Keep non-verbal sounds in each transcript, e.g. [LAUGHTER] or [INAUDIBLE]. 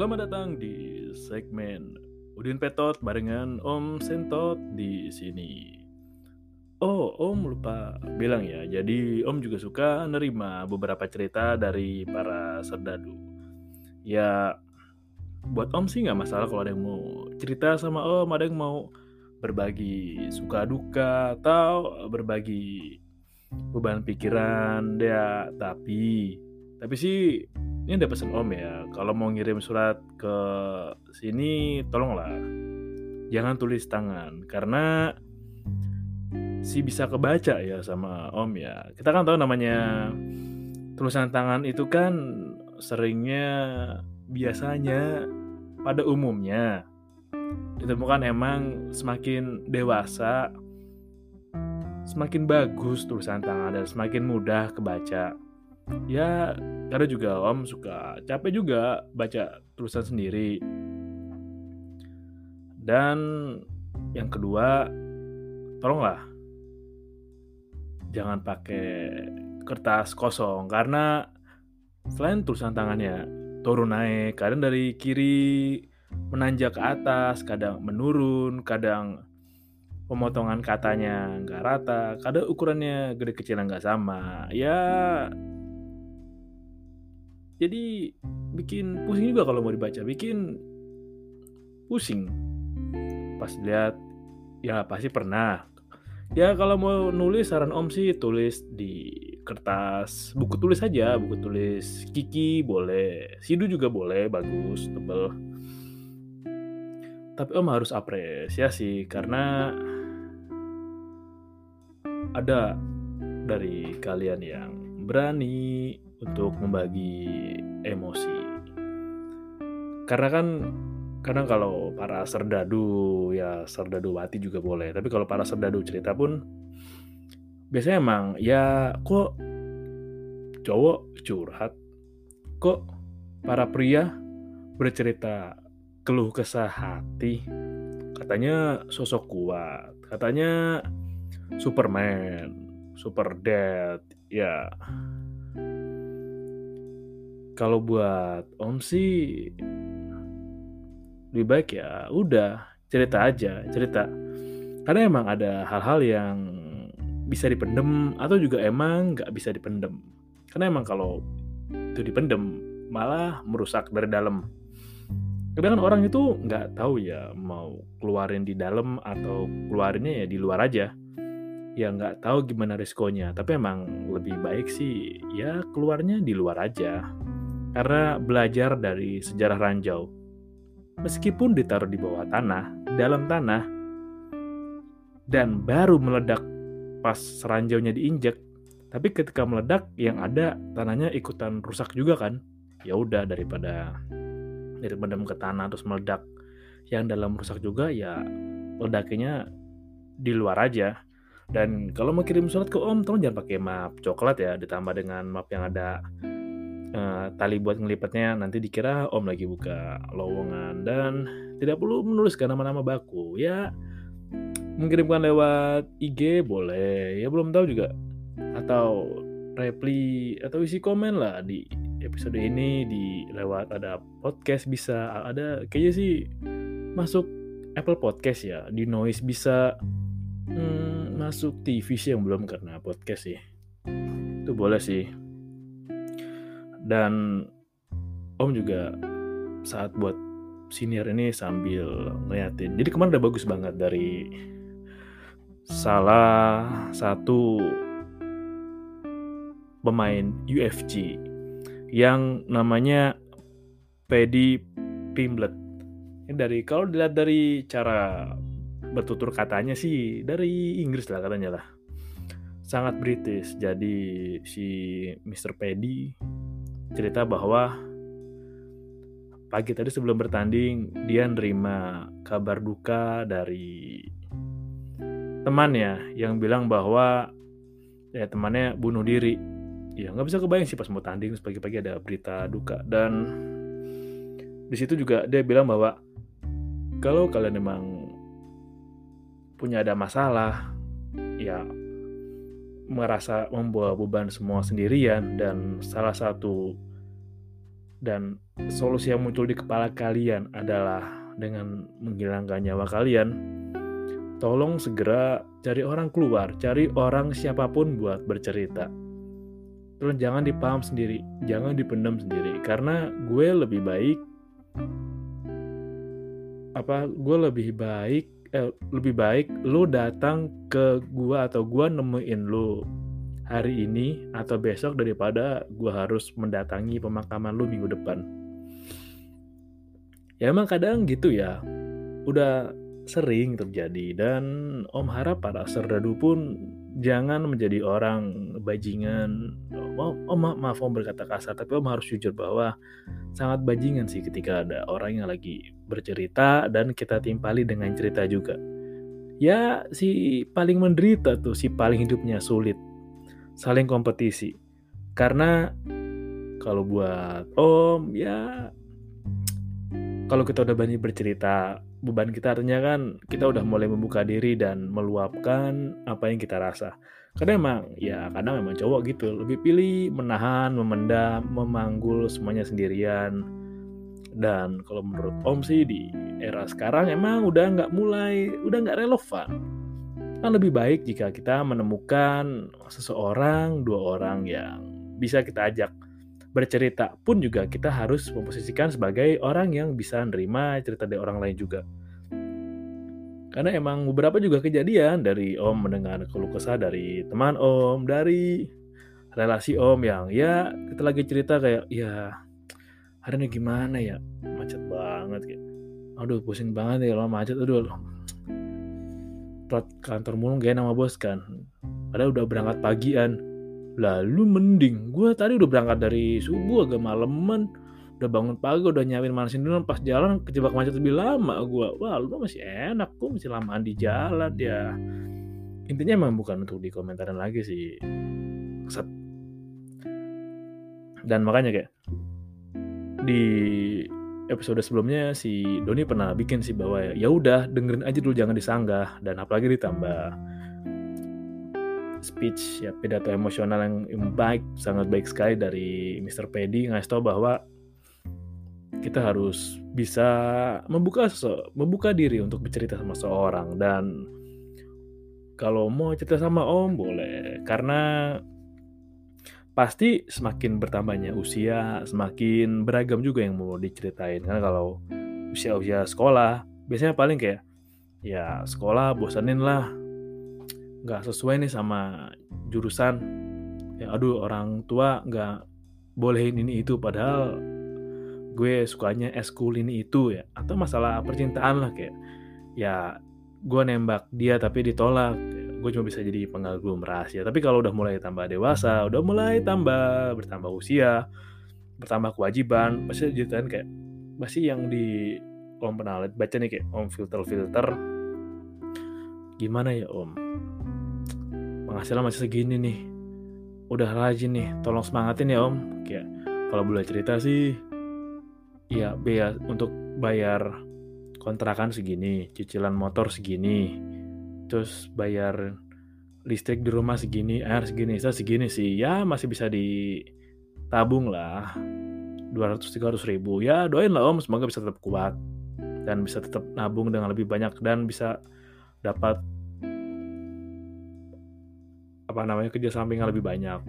Selamat datang di segmen Udin Petot barengan Om Sentot di sini. Oh, Om lupa bilang ya. Jadi Om juga suka nerima beberapa cerita dari para serdadu. Ya, buat Om sih nggak masalah kalau ada yang mau cerita sama Om, ada yang mau berbagi suka duka atau berbagi beban pikiran dia. Tapi, tapi sih ini ada pesan om ya kalau mau ngirim surat ke sini tolonglah. Jangan tulis tangan karena si bisa kebaca ya sama om ya. Kita kan tahu namanya tulisan tangan itu kan seringnya biasanya pada umumnya ditemukan emang semakin dewasa semakin bagus tulisan tangan dan semakin mudah kebaca. Ya karena juga om suka capek juga baca tulisan sendiri. Dan yang kedua tolonglah jangan pakai kertas kosong karena selain tulisan tangannya turun naik kadang dari kiri menanjak ke atas kadang menurun kadang pemotongan katanya nggak rata kadang ukurannya gede kecil nggak sama. Ya jadi bikin pusing juga kalau mau dibaca. Bikin pusing. Pas lihat ya pasti pernah. Ya kalau mau nulis saran om sih tulis di kertas. Buku tulis aja buku tulis. Kiki boleh. Sidu juga boleh bagus tebel. Tapi om harus apresiasi karena ada dari kalian yang berani untuk membagi emosi. Karena kan kadang kalau para serdadu ya serdadu wati juga boleh, tapi kalau para serdadu cerita pun biasanya emang ya kok cowok curhat, kok para pria bercerita keluh kesah hati, katanya sosok kuat, katanya Superman, Super Dad, ya kalau buat Om sih lebih baik ya udah cerita aja cerita. Karena emang ada hal-hal yang bisa dipendem atau juga emang nggak bisa dipendem. Karena emang kalau itu dipendem malah merusak dari dalam kadang kan orang itu nggak tahu ya mau keluarin di dalam atau keluarinnya ya di luar aja. Ya nggak tahu gimana risikonya tapi emang lebih baik sih ya keluarnya di luar aja karena belajar dari sejarah ranjau. Meskipun ditaruh di bawah tanah, dalam tanah, dan baru meledak pas ranjaunya diinjek, tapi ketika meledak yang ada tanahnya ikutan rusak juga kan? Ya udah daripada daripada ke tanah terus meledak yang dalam rusak juga ya ledaknya di luar aja. Dan kalau mau kirim surat ke Om, tolong jangan pakai map coklat ya, ditambah dengan map yang ada uh, tali buat ngelipatnya nanti dikira om lagi buka lowongan dan tidak perlu menuliskan nama-nama baku ya. Mengirimkan lewat IG boleh ya belum tahu juga. Atau reply atau isi komen lah di episode ini di lewat ada podcast bisa ada kayaknya sih masuk Apple Podcast ya di Noise bisa hmm, masuk TV sih yang belum karena podcast sih. Itu boleh sih dan Om juga saat buat senior ini sambil ngeliatin jadi kemarin udah bagus banget dari salah satu pemain UFG yang namanya Paddy Pimblet. Ini dari kalau dilihat dari cara bertutur katanya sih dari Inggris lah katanya lah. Sangat British. Jadi si Mr. Paddy cerita bahwa pagi tadi sebelum bertanding dia nerima kabar duka dari temannya yang bilang bahwa ya temannya bunuh diri. Ya nggak bisa kebayang sih pas mau tanding pagi-pagi ada berita duka. Dan di situ juga dia bilang bahwa kalau kalian memang punya ada masalah ya merasa membawa beban semua sendirian dan salah satu dan solusi yang muncul di kepala kalian adalah dengan menghilangkan nyawa kalian, tolong segera cari orang keluar, cari orang siapa pun buat bercerita. Terus jangan dipaham sendiri, jangan dipendam sendiri, karena gue lebih baik apa gue lebih baik eh, lebih baik lo datang ke gue atau gue nemuin lo hari ini atau besok daripada gue harus mendatangi pemakaman lu minggu depan. Ya emang kadang gitu ya, udah sering terjadi dan Om harap para serdadu pun jangan menjadi orang bajingan. Oh, oh ma maaf Om berkata kasar, tapi Om harus jujur bahwa sangat bajingan sih ketika ada orang yang lagi bercerita dan kita timpali dengan cerita juga. Ya si paling menderita tuh, si paling hidupnya sulit saling kompetisi. Karena kalau buat Om ya kalau kita udah banyak bercerita, beban kita artinya kan kita udah mulai membuka diri dan meluapkan apa yang kita rasa. Karena emang ya kadang memang cowok gitu lebih pilih menahan, memendam, memanggul semuanya sendirian. Dan kalau menurut Om sih di era sekarang emang udah nggak mulai, udah nggak relevan Kan lebih baik jika kita menemukan seseorang, dua orang yang bisa kita ajak bercerita pun juga kita harus memposisikan sebagai orang yang bisa nerima cerita dari orang lain juga. Karena emang beberapa juga kejadian dari Om mendengar keluh kesah dari teman Om, dari relasi Om yang ya kita lagi cerita kayak ya hari ini gimana ya? Macet banget kayak aduh pusing banget ya lo macet aduh telat kantor mulu gak enak sama bos kan. Padahal udah berangkat pagian lalu mending gue tadi udah berangkat dari subuh agak maleman udah bangun pagi udah nyiapin manasin dulu pas jalan kejebak macet lebih lama gue wah lu masih enak gue masih lamaan di jalan ya. Intinya emang bukan untuk dikomentarin lagi sih. Set. dan makanya kayak di episode sebelumnya si Doni pernah bikin sih bahwa ya udah dengerin aja dulu jangan disanggah. Dan apalagi ditambah speech ya pidato emosional yang baik sangat baik sekali dari Mr. Pedi ngasih tau bahwa kita harus bisa membuka membuka diri untuk bercerita sama seorang dan kalau mau cerita sama Om boleh karena pasti semakin bertambahnya usia, semakin beragam juga yang mau diceritain. Karena kalau usia-usia sekolah, biasanya paling kayak ya sekolah bosanin lah, nggak sesuai nih sama jurusan. Ya aduh orang tua nggak bolehin ini itu padahal gue sukanya eskul ini itu ya. Atau masalah percintaan lah kayak ya gue nembak dia tapi ditolak. Gue cuma bisa jadi pengagum rahasia tapi kalau udah mulai tambah dewasa udah mulai tambah bertambah usia bertambah kewajiban pasti jadi kayak pasti yang di om pernah lihat? Baca nih kayak om filter filter gimana ya om penghasilan masih segini nih udah rajin nih tolong semangatin ya om kayak kalau boleh cerita sih ya biaya untuk bayar kontrakan segini cicilan motor segini terus bayar listrik di rumah segini, air segini, saya segini sih, ya masih bisa ditabung lah. 200-300 ribu, ya doain lah om, semoga bisa tetap kuat. Dan bisa tetap nabung dengan lebih banyak dan bisa dapat apa namanya kerja samping yang lebih banyak.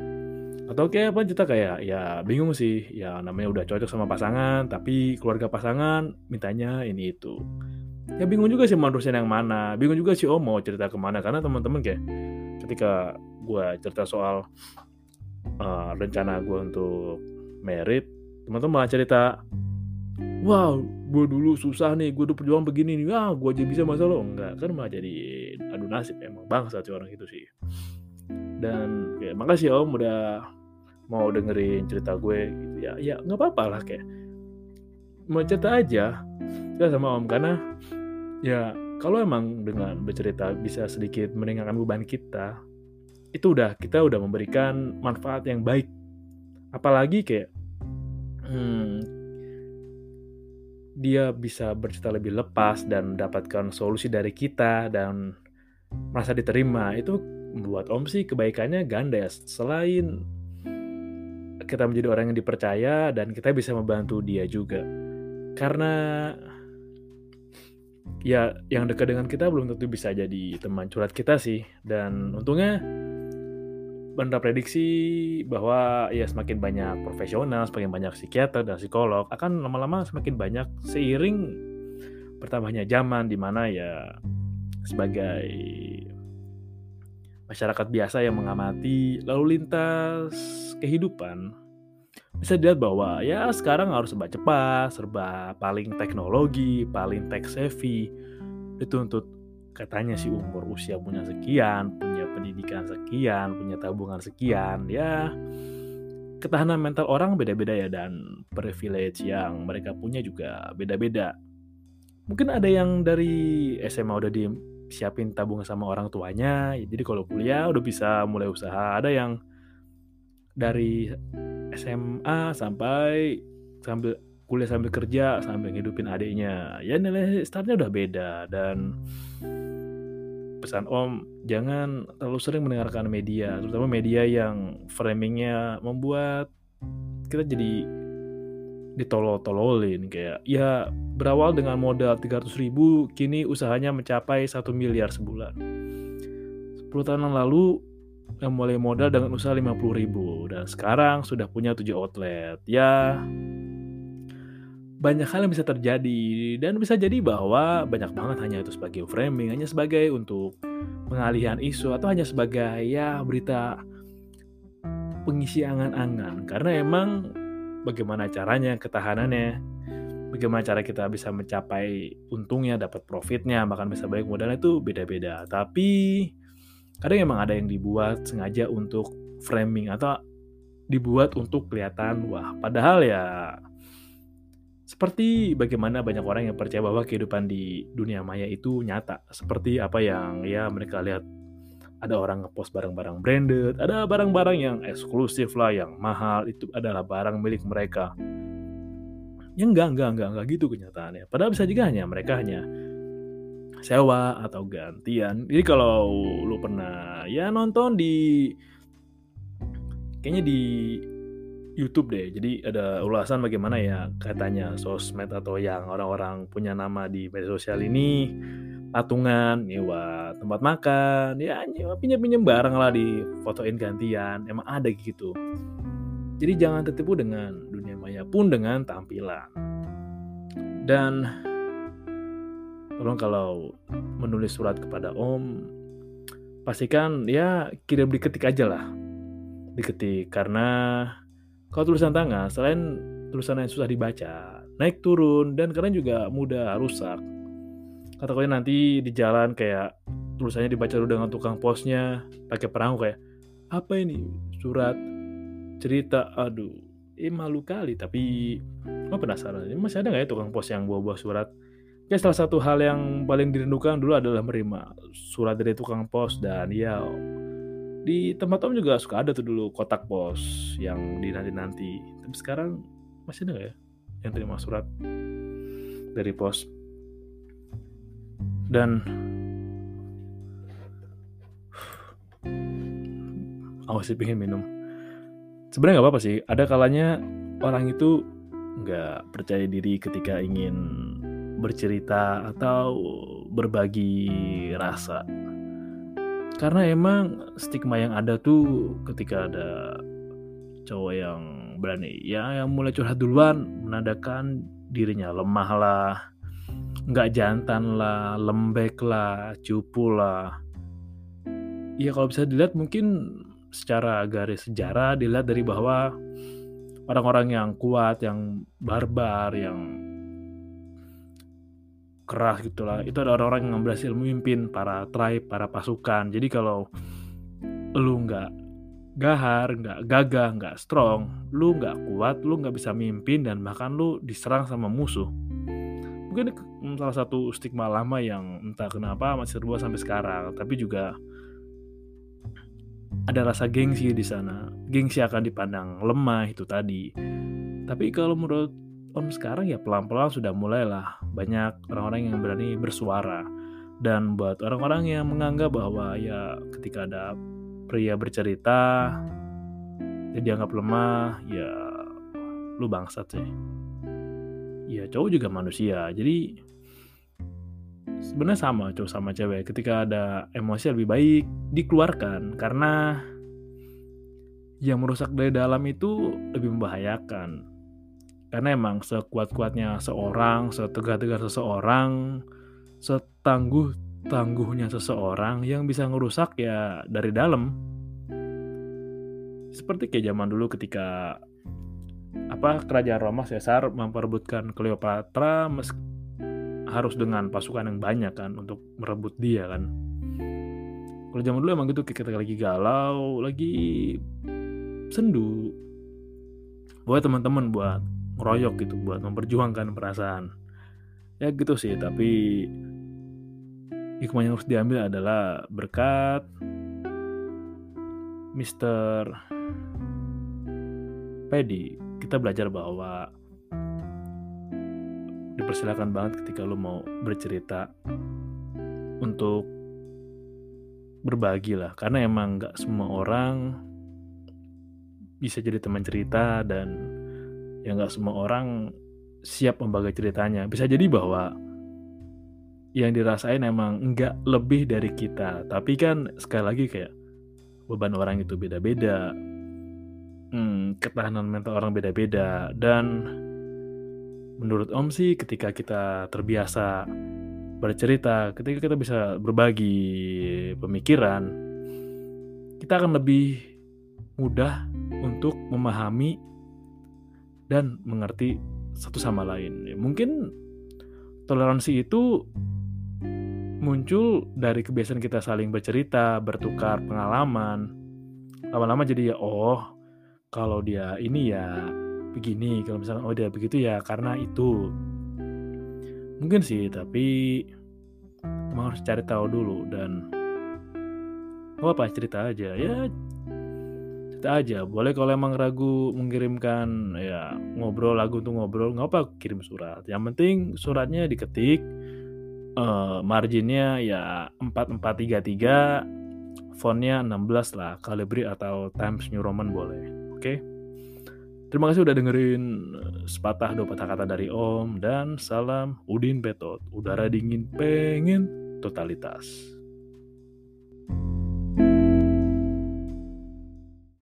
Atau kayak apa kita kayak ya bingung sih ya namanya udah cocok sama pasangan tapi keluarga pasangan mintanya ini itu. Ya bingung juga sih manusia yang mana bingung juga sih oh mau cerita ke mana karena teman-teman kayak ketika gue cerita soal uh, rencana gue untuk merit teman-teman malah cerita wow gue dulu susah nih gue udah perjuangan begini nih ah gue aja bisa masa lo. Enggak kan malah jadi adu nasib emang bangsa sih orang itu sih dan kayak makasih om udah mau dengerin cerita gue gitu. Ya ya nggak apa-apa lah kayak mau cerita aja kita sama om. Karena ya kalau emang dengan bercerita bisa sedikit meringankan beban kita itu udah kita udah memberikan manfaat yang baik. Apalagi kayak hmm, dia bisa bercerita lebih lepas dan mendapatkan solusi dari kita dan merasa diterima. Itu membuat om sih kebaikannya ganda ya selain kita menjadi orang yang dipercaya dan kita bisa membantu dia juga. Karena ya yang dekat dengan kita belum tentu bisa jadi teman curhat kita sih dan untungnya benar prediksi bahwa ya semakin banyak profesional, semakin banyak psikiater dan psikolog akan lama-lama semakin banyak seiring bertambahnya zaman di mana ya sebagai masyarakat biasa yang mengamati lalu lintas kehidupan bisa dilihat bahwa ya sekarang harus serba cepat, serba paling teknologi, paling tech savvy, dituntut katanya sih umur usia punya sekian, punya pendidikan sekian, punya tabungan sekian, ya ketahanan mental orang beda-beda ya dan privilege yang mereka punya juga beda-beda. Mungkin ada yang dari SMA udah disiapin tabungan sama orang tuanya, jadi kalau kuliah udah bisa mulai usaha. Ada yang dari SMA sampai sambil kuliah sambil kerja sambil ngidupin adiknya ya nilai startnya udah beda dan pesan om jangan terlalu sering mendengarkan media terutama media yang framingnya membuat kita jadi ditolol-tololin. Kayak ya berawal dengan modal 300 ribu kini usahanya mencapai 1 miliar sebulan. 10 tahun yang lalu yang mulai modal dengan usaha 50 ribu. Dan sekarang sudah punya 7 outlet. Ya banyak hal yang bisa terjadi. Dan bisa jadi bahwa banyak banget hanya itu sebagai framing hanya sebagai untuk pengalihan isu atau hanya sebagai ya berita pengisi angan-angan. Karena emang bagaimana caranya ketahanannya bagaimana cara kita bisa mencapai untungnya dapat profitnya bahkan bisa baik modalnya itu beda-beda. Tapi kadang emang ada yang dibuat sengaja untuk framing atau dibuat untuk kelihatan wah padahal ya seperti bagaimana banyak orang yang percaya bahwa kehidupan di dunia maya itu nyata. Seperti apa yang ya mereka lihat ada orang ngepost barang-barang branded, ada barang-barang yang eksklusif lah, yang mahal, itu adalah barang milik mereka. Ya enggak, enggak, enggak, enggak gitu kenyataannya. Padahal bisa juga hanya mereka hanya sewa atau gantian. Jadi kalau lu pernah ya nonton di kayaknya di YouTube deh. Jadi ada ulasan bagaimana ya katanya sosmed atau yang orang-orang punya nama di media sosial ini patungan, nyewa tempat makan, ya nyewa pinjam-pinjam barang lah di fotoin gantian. Emang ada gitu. Jadi jangan tertipu dengan dunia maya pun dengan tampilan. Dan tolong kalau menulis surat kepada Om pastikan ya kirim diketik aja lah diketik karena kalau tulisan tangan selain tulisan yang susah dibaca naik turun dan kalian juga mudah rusak kata kalian nanti di jalan kayak tulisannya dibaca dulu dengan tukang posnya pakai perahu kayak apa ini surat cerita aduh eh malu kali tapi gue penasaran ini masih ada nggak ya tukang pos yang bawa-bawa surat Ya salah satu hal yang paling dirindukan dulu adalah menerima surat dari tukang pos dan ya di tempat om juga suka ada tuh dulu kotak pos yang dinanti-nanti. Tapi sekarang masih ada gak ya yang terima surat dari pos? Dan [SIGHS] aku sih pengen minum. Sebenarnya nggak apa-apa sih. Ada kalanya orang itu nggak percaya diri ketika ingin bercerita atau berbagi rasa. Karena emang stigma yang ada tuh ketika ada cowok yang berani ya yang mulai curhat duluan menandakan dirinya lemah lah, nggak jantan lah, lembek lah, cupu lah. Ya kalau bisa dilihat mungkin secara garis sejarah dilihat dari bahwa orang-orang yang kuat, yang barbar, yang keras gitulah itu ada orang-orang yang berhasil memimpin para tribe para pasukan jadi kalau lu nggak gahar nggak gagah nggak strong lu nggak kuat lu nggak bisa mimpin dan bahkan lu diserang sama musuh mungkin salah satu stigma lama yang entah kenapa masih terbuat sampai sekarang tapi juga ada rasa gengsi di sana. Gengsi akan dipandang lemah itu tadi. Tapi kalau menurut om sekarang ya pelan-pelan sudah mulailah. Banyak orang-orang yang berani bersuara. Dan buat orang-orang yang menganggap bahwa ya ketika ada pria bercerita jadi dianggap lemah ya lu bangsat sih ya cowok juga manusia. Jadi sebenarnya sama cowok sama cewek. Ketika ada emosi lebih baik dikeluarkan. Karena yang merusak dari dalam itu lebih membahayakan. Karena emang sekuat-kuatnya seorang, setegah-tegah seseorang, setangguh-tangguhnya seseorang yang bisa ngerusak ya dari dalam. Seperti kayak zaman dulu ketika apa kerajaan Roma Caesar memperebutkan Cleopatra meski harus dengan pasukan yang banyak kan untuk merebut dia kan. Kalau zaman dulu emang gitu kita lagi galau, lagi sendu. Buat teman-teman buat ngeroyok gitu buat memperjuangkan perasaan ya gitu sih tapi hikmah yang harus diambil adalah berkat Mr. Pedi kita belajar bahwa dipersilakan banget ketika lo mau bercerita untuk berbagi lah karena emang nggak semua orang bisa jadi teman cerita dan ya nggak semua orang siap membagi ceritanya. Bisa jadi bahwa yang dirasain emang nggak lebih dari kita. Tapi kan sekali lagi kayak beban orang itu beda-beda. Hmm, ketahanan mental orang beda-beda. Dan menurut Om sih ketika kita terbiasa bercerita, ketika kita bisa berbagi pemikiran, kita akan lebih mudah untuk memahami dan mengerti satu sama lain. Ya, mungkin toleransi itu muncul dari kebiasaan kita saling bercerita, bertukar pengalaman. Lama-lama jadi ya oh kalau dia ini ya begini, kalau misalnya oh dia begitu ya karena itu. Mungkin sih, tapi emang harus cari tahu dulu dan oh apa cerita aja. Ya kita aja. Boleh kalau emang ragu mengirimkan ya ngobrol lagu untuk ngobrol nggak apa kirim surat. Yang penting suratnya diketik uh, marginnya ya 4433 fontnya 16 lah Calibri atau Times New Roman boleh oke okay? Terima kasih udah dengerin eh, sepatah dua patah kata dari Om dan salam Udin Betot. Udara dingin pengen totalitas.